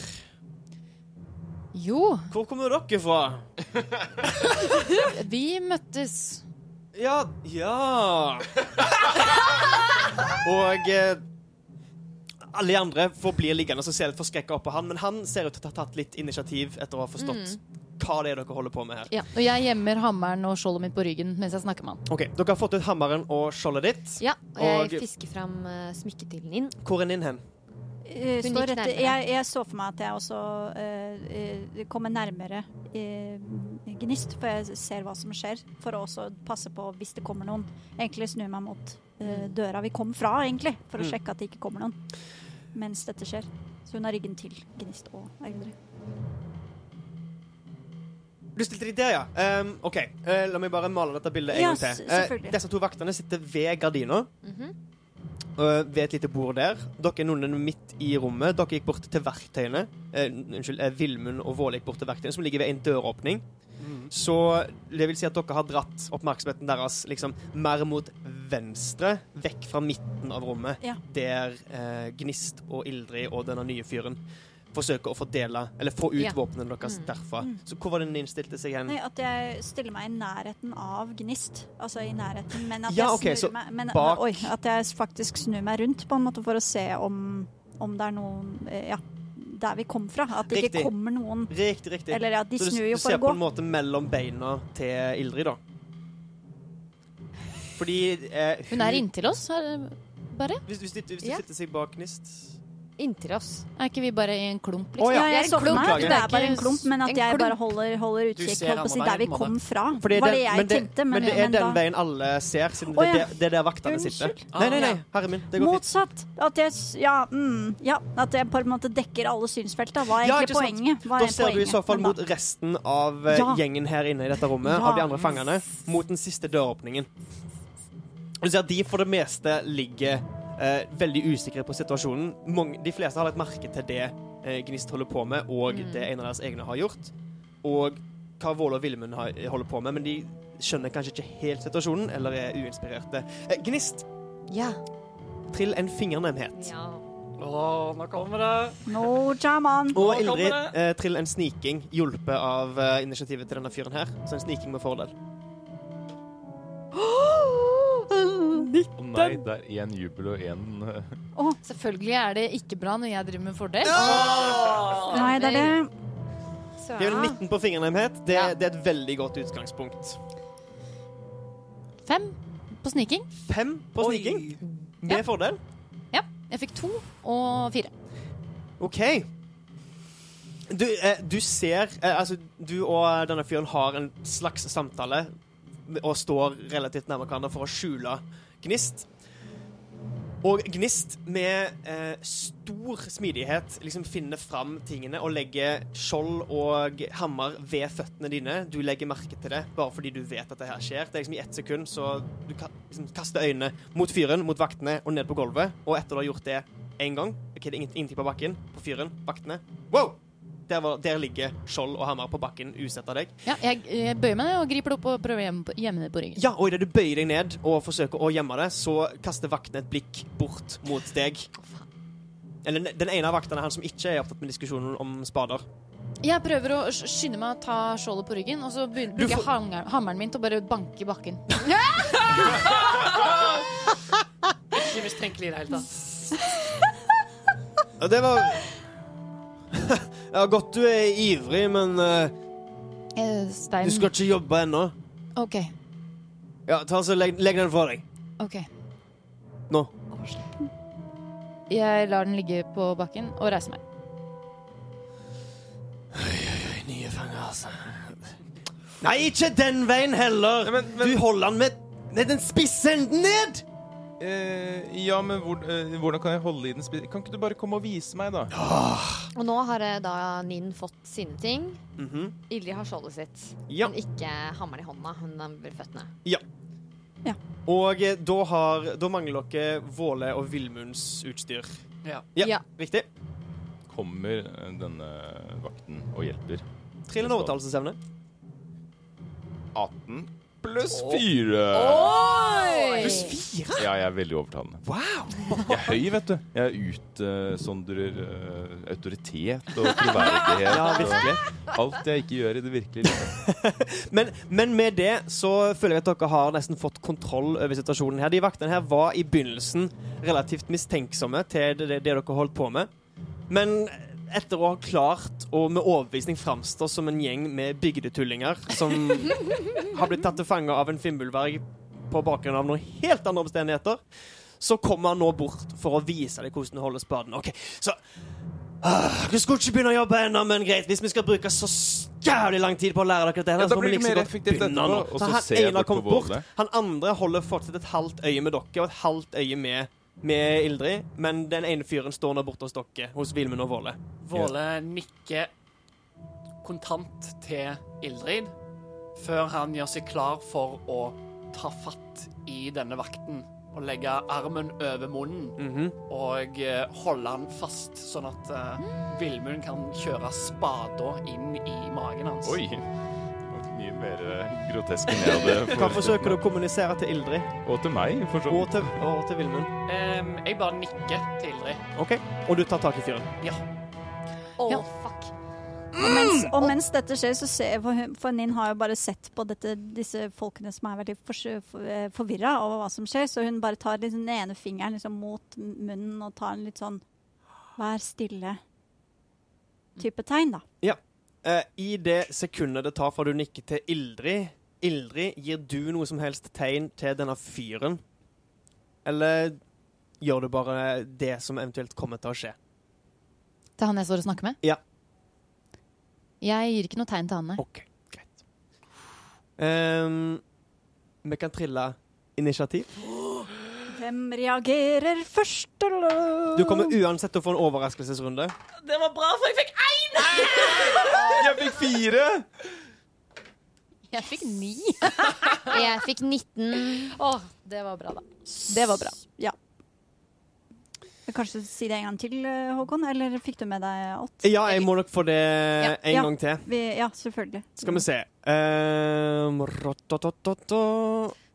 Jo, Hvor kommer dere fra? *laughs* vi møttes Ja Ja. *laughs* og eh, alle de andre får bli liggende og ser litt forskrekka opp på han, men han ser ut til å ha tatt litt initiativ etter å ha forstått hva det er dere holder på med her. Ja, og jeg gjemmer hammeren og skjoldet mitt på ryggen mens jeg snakker med han. Ok, Dere har fått ut hammeren og skjoldet ditt. Ja, og jeg Og- fisker fram uh, smykketilen inn. Hvor er Ninn hen? Uh, etter, jeg, jeg så for meg at jeg også eh, eh, kommer nærmere eh, Gnist, for jeg ser hva som skjer. For å også passe på hvis det kommer noen. Egentlig snu meg mot eh, døra vi kom fra, egentlig. For å Mm. sjekke at det ikke kommer noen mens dette skjer. Så hun har ryggen til Gnist og Eldrid. Du stilte de der, ja. Um, OK, uh, la meg bare male dette bildet en Ja, gang til. selvfølgelig. disse to vaktene sitter ved gardina. Mm -hmm. uh, ved et lite bord der. Dere er noen midt i rommet. Dere gikk bort til verktøyene. Eh, unnskyld, Vilmund og Våle gikk bort til verktøyene, som ligger ved en døråpning. Så det vil si at dere har dratt oppmerksomheten deres liksom mer mot venstre, vekk fra midten av rommet, Ja. der Gnist og Ildrid og denne nye fyren forsøker å fordele, eller få ut Ja. våpnene deres Mm. derfra. Mm. Så hvor var det den innstilte seg hen? Nei, at jeg stiller meg i nærheten av Gnist. Altså i nærheten, men at Ja, jeg okay, snur meg men, bak- Oi, at jeg faktisk snur meg rundt på en måte for å se om, om det er noen eh, Ja, der vi kom fra. At det Riktig. ikke kommer noen Riktig, riktig. Eller at de Så å snur jo du ser på en måte mellom beina til Ildrid, da. Fordi eh, Hun er inntil oss, bare. Hvis, hvis, de, hvis de Ja. sitter seg bak Gnist Inntil oss. Er ikke vi bare i en klump, liksom? ja. Ja, jeg sovna. det er bare en klump, men at jeg klump. bare holder, holder utkikk ser holdt på å si, der vi kom fra. Var det jeg men det- tenkte. Men, Men det er men den da, veien alle ser, siden oh, det, ja. det, det er der vaktene sitter. Nei, nei, nei, Ah, herre min. Det går fint. Motsatt. At jeg, ja, mm, ja, at jeg på en måte dekker alle synsfelta. Hva er Ja, egentlig poenget? Hva Da er ser du i så fall mot resten av eh, Ja. gjengen her inne i dette rommet, Ja. av de andre fangene, mot den siste døråpningen. Du ser at de for det meste ligger eh, veldig usikre på situasjonen. Mange, de fleste har lagt merke til det eh, Gnist holder på med, og Mm. det en av deres egne har gjort. Og hva Våle og Vilmund holder på med, men de skjønner kanskje ikke helt situasjonen, eller er uinspirerte. Eh, Gnist, Ja. trill en fingernemhet. ja. Å, nå kommer det. Og Nå kommer Ildrid, eh, trill en sniking, hjulpet av eh, initiativet til denne fyren her. Så en sniking med fordel. Nei, det er én jubel og én uh, Selvfølgelig er det ikke bra når jeg driver med fordel. Nei, det er det. Så Det er vel 19 på fingernemhet. Det, Ja. det er et veldig godt utgangspunkt. Fem på sniking. Fem på sniking med Ja. fordel. Ja. Jeg fikk to og fire. OK. Du, eh, du ser eh, Altså, du og denne fyren har en slags samtale og står relativt nærme hverandre for å skjule Gnist. Og Gnist med eh, stor smidighet liksom finner fram tingene og legger skjold og hammer ved føttene dine. Du legger merke til det bare fordi du vet at det her skjer. Det er liksom i ett sekund, så du liksom kaster øynene mot fyren, mot vaktene og ned på gulvet. Og etter du har gjort det én gang, ok, det er ingenting på bakken, på fyren, vaktene Wow! Der, var, der ligger skjold og hammer på bakken usett av deg. Ja, jeg, jeg bøyer meg ned og griper det opp og prøver å gjemme det på ryggen. Ja, og idet du bøyer deg ned og forsøker å gjemme det, så kaster vaktene et blikk bort mot deg. Eller den- ene av vaktene er han som ikke er opptatt med diskusjonen om spader. Jeg prøver å skynde meg å ta skjoldet på ryggen, og så begynner- bruker jeg får- hanger- hammeren min til å bare banke i bakken. *laughs* Ikke mistenkelig i det hele tatt. Og det var *laughs* Ja, godt du er ivrig, men uh, Stein Du skal ikke jobbe ennå. OK. Ja, ta så legg, legg den for deg. OK. Nå. Jeg lar den ligge på bakken og reiser meg. Oi, oi, oi. Nye fanger, altså. Nei, ikke den veien heller! Men, men... Du holder den med, med den spisse enden ned! Eh, ja, men hvor, eh, hvordan kan jeg holde i den spid... Kan ikke du bare komme og vise meg, da? Og nå har eh, da Ninn fått sine ting. Mhm. Ildi har skjoldet sitt, Ja. men ikke hammeren i hånda. Hun har vel føttene. Og eh, da, har, da mangler dere Våle og Vilmunds utstyr. Ja. Ja, Ja. riktig. Kommer eh, denne vakten og hjelper? Trill en overtalelsesevne. 18 pluss 4. Pluss fire! Ja, jeg er veldig overtalende. Wow! Jeg er høy, vet du. Jeg utsondrer uh, autoritet og troverdighet. Ja, virkelig. Og alt jeg ikke gjør i det virkelige livet. *laughs* Men, men med det så føler jeg at dere har nesten fått kontroll over situasjonen her. De vaktene her var i begynnelsen relativt mistenksomme til det, det, det dere holdt på med. Men etter å ha klart å med overbevisning framstå som en gjeng med bygdetullinger som *laughs* har blitt tatt til fange av en finnbullverg på bakgrunn av noen helt andre omstendigheter, så kommer han nå bort for å vise deg hvordan du holder spaden. OK, så ah, Du skulle ikke begynne å jobbe ennå, men greit. Hvis vi skal bruke så jævlig lang tid på å lære dere dette, Ja, så må blir vi mer godt begynne nå. Så så han ene har kommet bort. Han andre holder fortsatt et halvt øye med dere og et halvt øye med, med Ildrid, men den ene fyren står nå borte hos dere, hos Vilmund og Våle. Våle nikker kontant til Ildrid før han gjør seg klar for å ta fatt i denne vakten og legge armen over munnen Mhm. og eh, holde han fast, sånn at uh, Vilmund kan kjøre spada inn i magen hans. Oi! Mye mer eh, grotesk enn jeg hadde *laughs* Hva forsøker du å kommunisere til Ildrid Og til meg, for så og vidt. til, og til Vilmund? Um, jeg bare nikker til Ildrid. OK. Og du tar tak i fyren. Å, Ja. fuck. Og mens, og mens dette skjer, så ser for, hun- for Ninn har jo bare sett på dette, disse folkene som er veldig forvirra over hva som skjer, så hun bare tar liksom den ene fingeren liksom mot munnen og tar en litt sånn Vær stille-type tegn, da. Eh, I det sekundet det tar fra du nikker til Ildrid Ildrid, gir du noe som helst tegn til denne fyren? Eller gjør du bare det som eventuelt kommer til å skje? Til han jeg står og snakker med? Ja. Jeg gir ikke noe tegn til han, nei. OK, greit. Um, vi kan trille initiativ. Hvem reagerer først? Du kommer uansett til å få en overraskelsesrunde. Det var bra, for jeg fikk én! Jeg fikk fire! Jeg fikk ni. Jeg fikk 19. Å, det var bra, da. Det var bra. Ja. Kanskje si det en gang til, Håkon? Eller fikk du med deg åtte? Ja, jeg må nok få det en Ja. gang til. Vi, ja, selvfølgelig. Skal vi se um.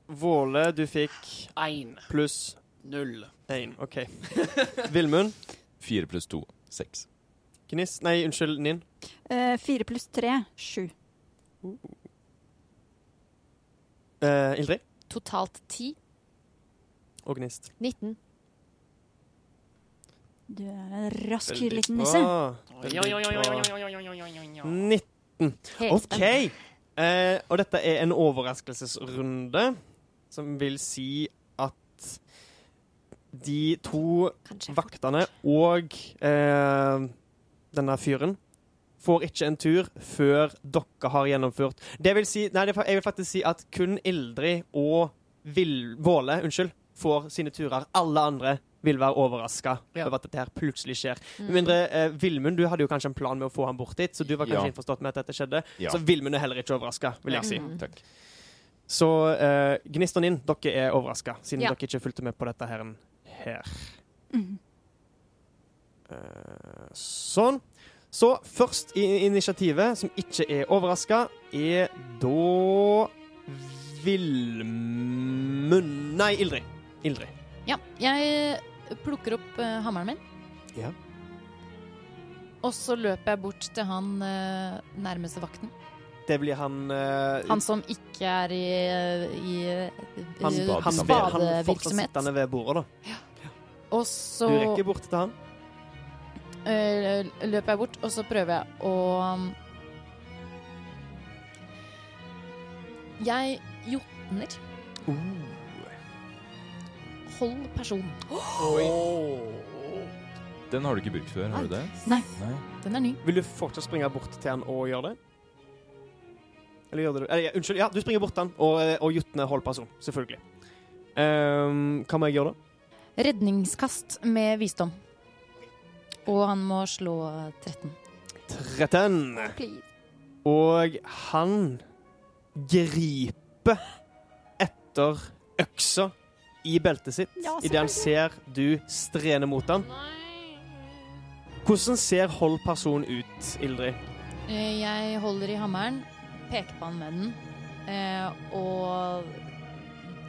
Våle, du fikk Én pluss null. Én. OK. *laughs* Villmund? Fire pluss to. Seks. Gniss Nei, unnskyld, Ninn. Eh, fire pluss tre. Sju. Uh. Eh, Ildrid? Totalt ti. Og Gnist? 19. Du er en rask liten nisse. Bra. 19. OK. Eh, og dette er en overraskelsesrunde som vil si at de to vaktene og eh, denne fyren får ikke en tur før dere har gjennomført Det vil si Nei, jeg vil faktisk si at kun Ildrid og Vil, Våle unnskyld, får sine turer. Alle andre vil være overraska Ja. over at dette her plutselig skjer. Mm. Med mindre eh, Vilmund, du hadde jo kanskje en plan med å få ham bort dit, så du var kanskje Ja. innforstått med at dette skjedde. Ja. Så Vilmund er heller ikke overraska, vil jeg Ja. si. Mm. Takk. Så uh, Gnist den inn. dere er overraska, siden Ja. dere ikke fulgte med på dette her. her. Mhm. Eh, sånn. Så først i initiativet, som ikke er overraska, er da Vilmund Nei, Ildrid. Ildrid. Ja, jeg plukker opp uh, hammeren min. Ja. Og så løper jeg bort til han eh, nærmeste vakten. Det blir han uh, Han som ikke er i, i, han, i han, han, han fortsatt spadevirksomhet. sittende ved bordet, da. Og så Du rekker bort til han. Uh, løper jeg bort, og så prøver jeg å um, Jeg jotner. Hold person. Den har du ikke brukt før, har du det? Nei. Nei. Den er ny. Vil du fortsatt springe bort til han og gjøre det? Eller gjør det du? Eller, ja, unnskyld, ja, du springer bort han, og, eh, og Jotne holder person. Selvfølgelig. Um, hva må jeg gjøre da? Redningskast med visdom. Og han må slå 13. 13. Please. Og han griper etter øksa i beltet sitt Ja, idet han ser du strener mot han. Hvordan ser hold person ut, Ildrid? Eh, Jeg holder i hammeren, peker på han med den, eh, og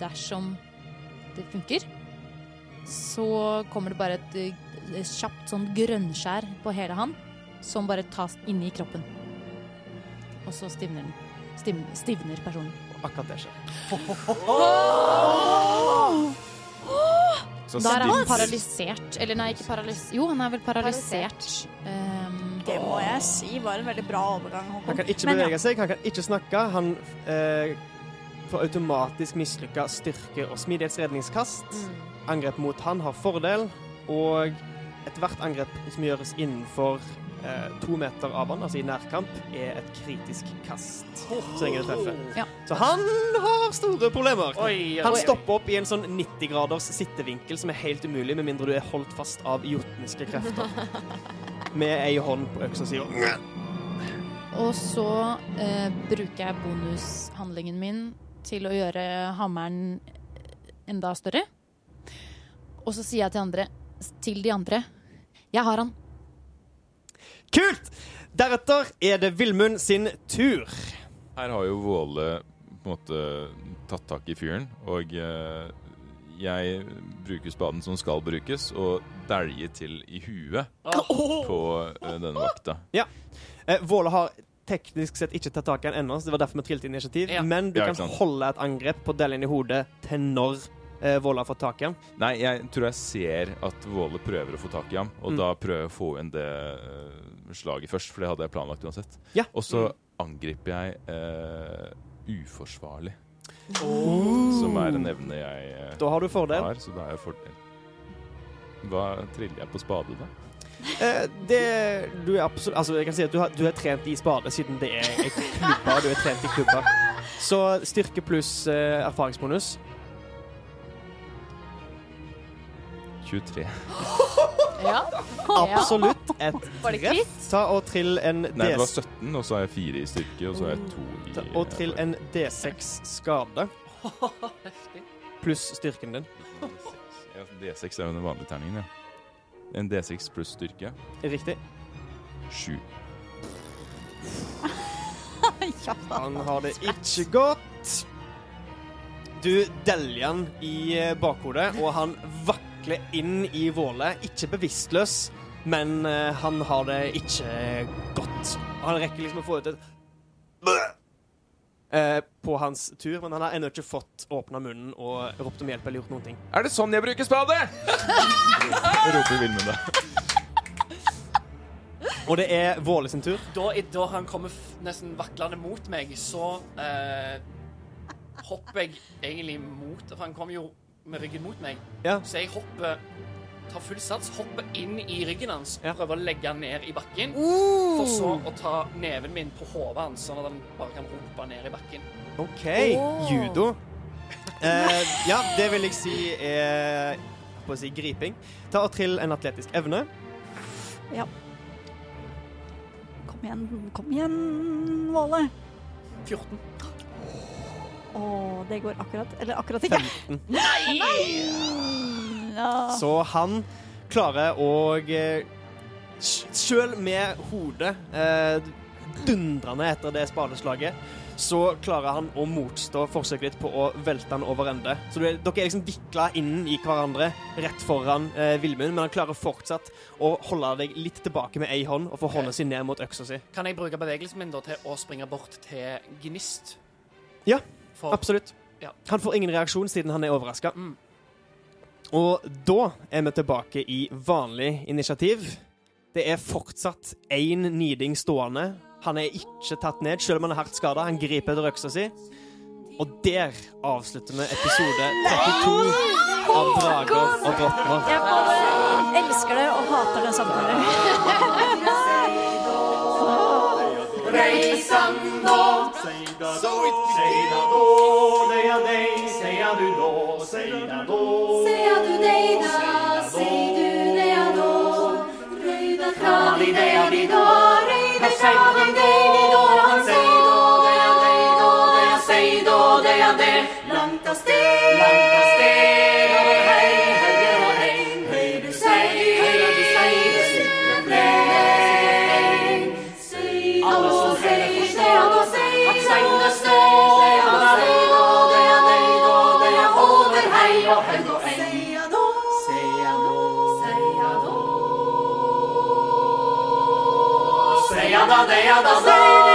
dersom det funker, så kommer det bare et, et kjapt sånn grønnskjær på hele han, som bare tas inni kroppen. Og så stivner den. Stiv, stivner personen. Akkurat det skjer. Så Da er han paralysert. Eller nei, ikke paralysert. Jo, han er vel paralysert. Um, Det må jeg si var en veldig bra overgang, Han kan ikke Men ja. bevege seg, han kan ikke snakke. Han eh, får automatisk mislykka styrke- og smidighetsredningskast. Angrep mot han har fordel, og ethvert angrep som gjøres innenfor eh, to meter av han, altså i nærkamp, er et kritisk kast. Så lenge det treffer. Ja. Så han har store problemer. Oi, oi, Han stopper opp i en sånn 90-graders sittevinkel som er helt umulig, med mindre du er holdt fast av jotniske krefter. *laughs* Med ei hånd på øksa si. og- så eh, bruker jeg bonushandlingen min til å gjøre hammeren enda større. Og så sier jeg til, andre, til de andre Jeg har han. Kult! Deretter er det Vilmund sin tur. Her har jo Våle på en måte tatt tak i fyren, og eh, jeg bruker spaden som skal brukes, og dæljer til i huet på eh, denne vakta. Eh, Våle har teknisk sett ikke tatt tak i den ennå, så det var derfor vi trilte initiativ. Ja. Men du Ja, kan sant. holde et angrep på delen i hodet til når eh, Våle har fått tak i den. Nei, jeg tror jeg ser at Våle prøver å få tak i ham, og Mm. da prøver jeg å få inn det eh, slaget først, for det hadde jeg planlagt uansett. Ja. Og så angriper jeg eh, uforsvarlig, Oh. som er en evne jeg eh, Da har du fordel. har, så da er jeg fordel. Hva triller jeg på spade, da? Eh, det, du er absolutt Altså, jeg kan si at du har, du har trent i spade siden det er ei klubbe. Du er trent i klubba. Så styrke pluss eh, erfaringsbonus. 23. Ja. Absolutt et Var det treff. kritt? Ta og trill en D... Nei, det var 17, og så har jeg 4 i styrke, og så har jeg 2 i Ta- og trill en D6 skade Heftig. pluss styrken din. Ja, D6 er jo den vanlige terningen, ja. En D6 pluss styrke. Riktig. 7. *laughs* ja. Han har det ikke godt. Du deljer han i eh, bakhodet, og han vakler inn i Våle. Ikke bevisstløs, men eh, han har det ikke godt. Han rekker liksom å få ut et eh, på hans tur, men han har ennå ikke fått åpna munnen og ropt om hjelp eller gjort noen ting. Er det sånn jeg bruker spade?! roper Vilmund da. Og det er Våle sin tur. Da, da han kommer f nesten vaklende mot meg, så eh, hopper jeg egentlig mot For han kommer jo med ryggen mot meg. Ja. Så jeg hopper tar full sats, hopper inn i ryggen hans, Ja. prøver å legge han ned i bakken. For så å ta neven min på hodet hans, sånn at han bare kan rumpe ned i bakken. OK. Oh. Judo. Eh, ja, det vil jeg si er på å si griping. Ta og trill en atletisk evne. Ja. Kom igjen, kom igjen, Våle. 14. Å, det går akkurat Eller akkurat ikke. 15. *laughs* Ja. Så han klarer å eh, Sjøl med hodet eh, dundrende etter det spadeslaget, så klarer han å motstå forsøket ditt på å velte han over ende. Så du er, dere er liksom vikla inn i hverandre rett foran eh, Vilmund, men han klarer fortsatt å holde deg litt tilbake med ei hånd og få hånda si ned mot øksa si. Kan jeg bruke bevegelsen min da til å springe bort til Gnist? Ja, For Absolutt. Ja. Han får ingen reaksjon siden han er overraska. Mm. Og da er vi tilbake i vanlig initiativ. Det er fortsatt én niding stående. Han er ikke tatt ned, selv om han er hardt skada. Han griper etter øksa si. Og der avslutter vi episode 32 av Drager og drottner. Jeg både elsker det og hater det samtidig. *laughs* Rejsan då, säga då, säga dig, säga du då, säga då, säga du dig da. da aldeia da aldeia.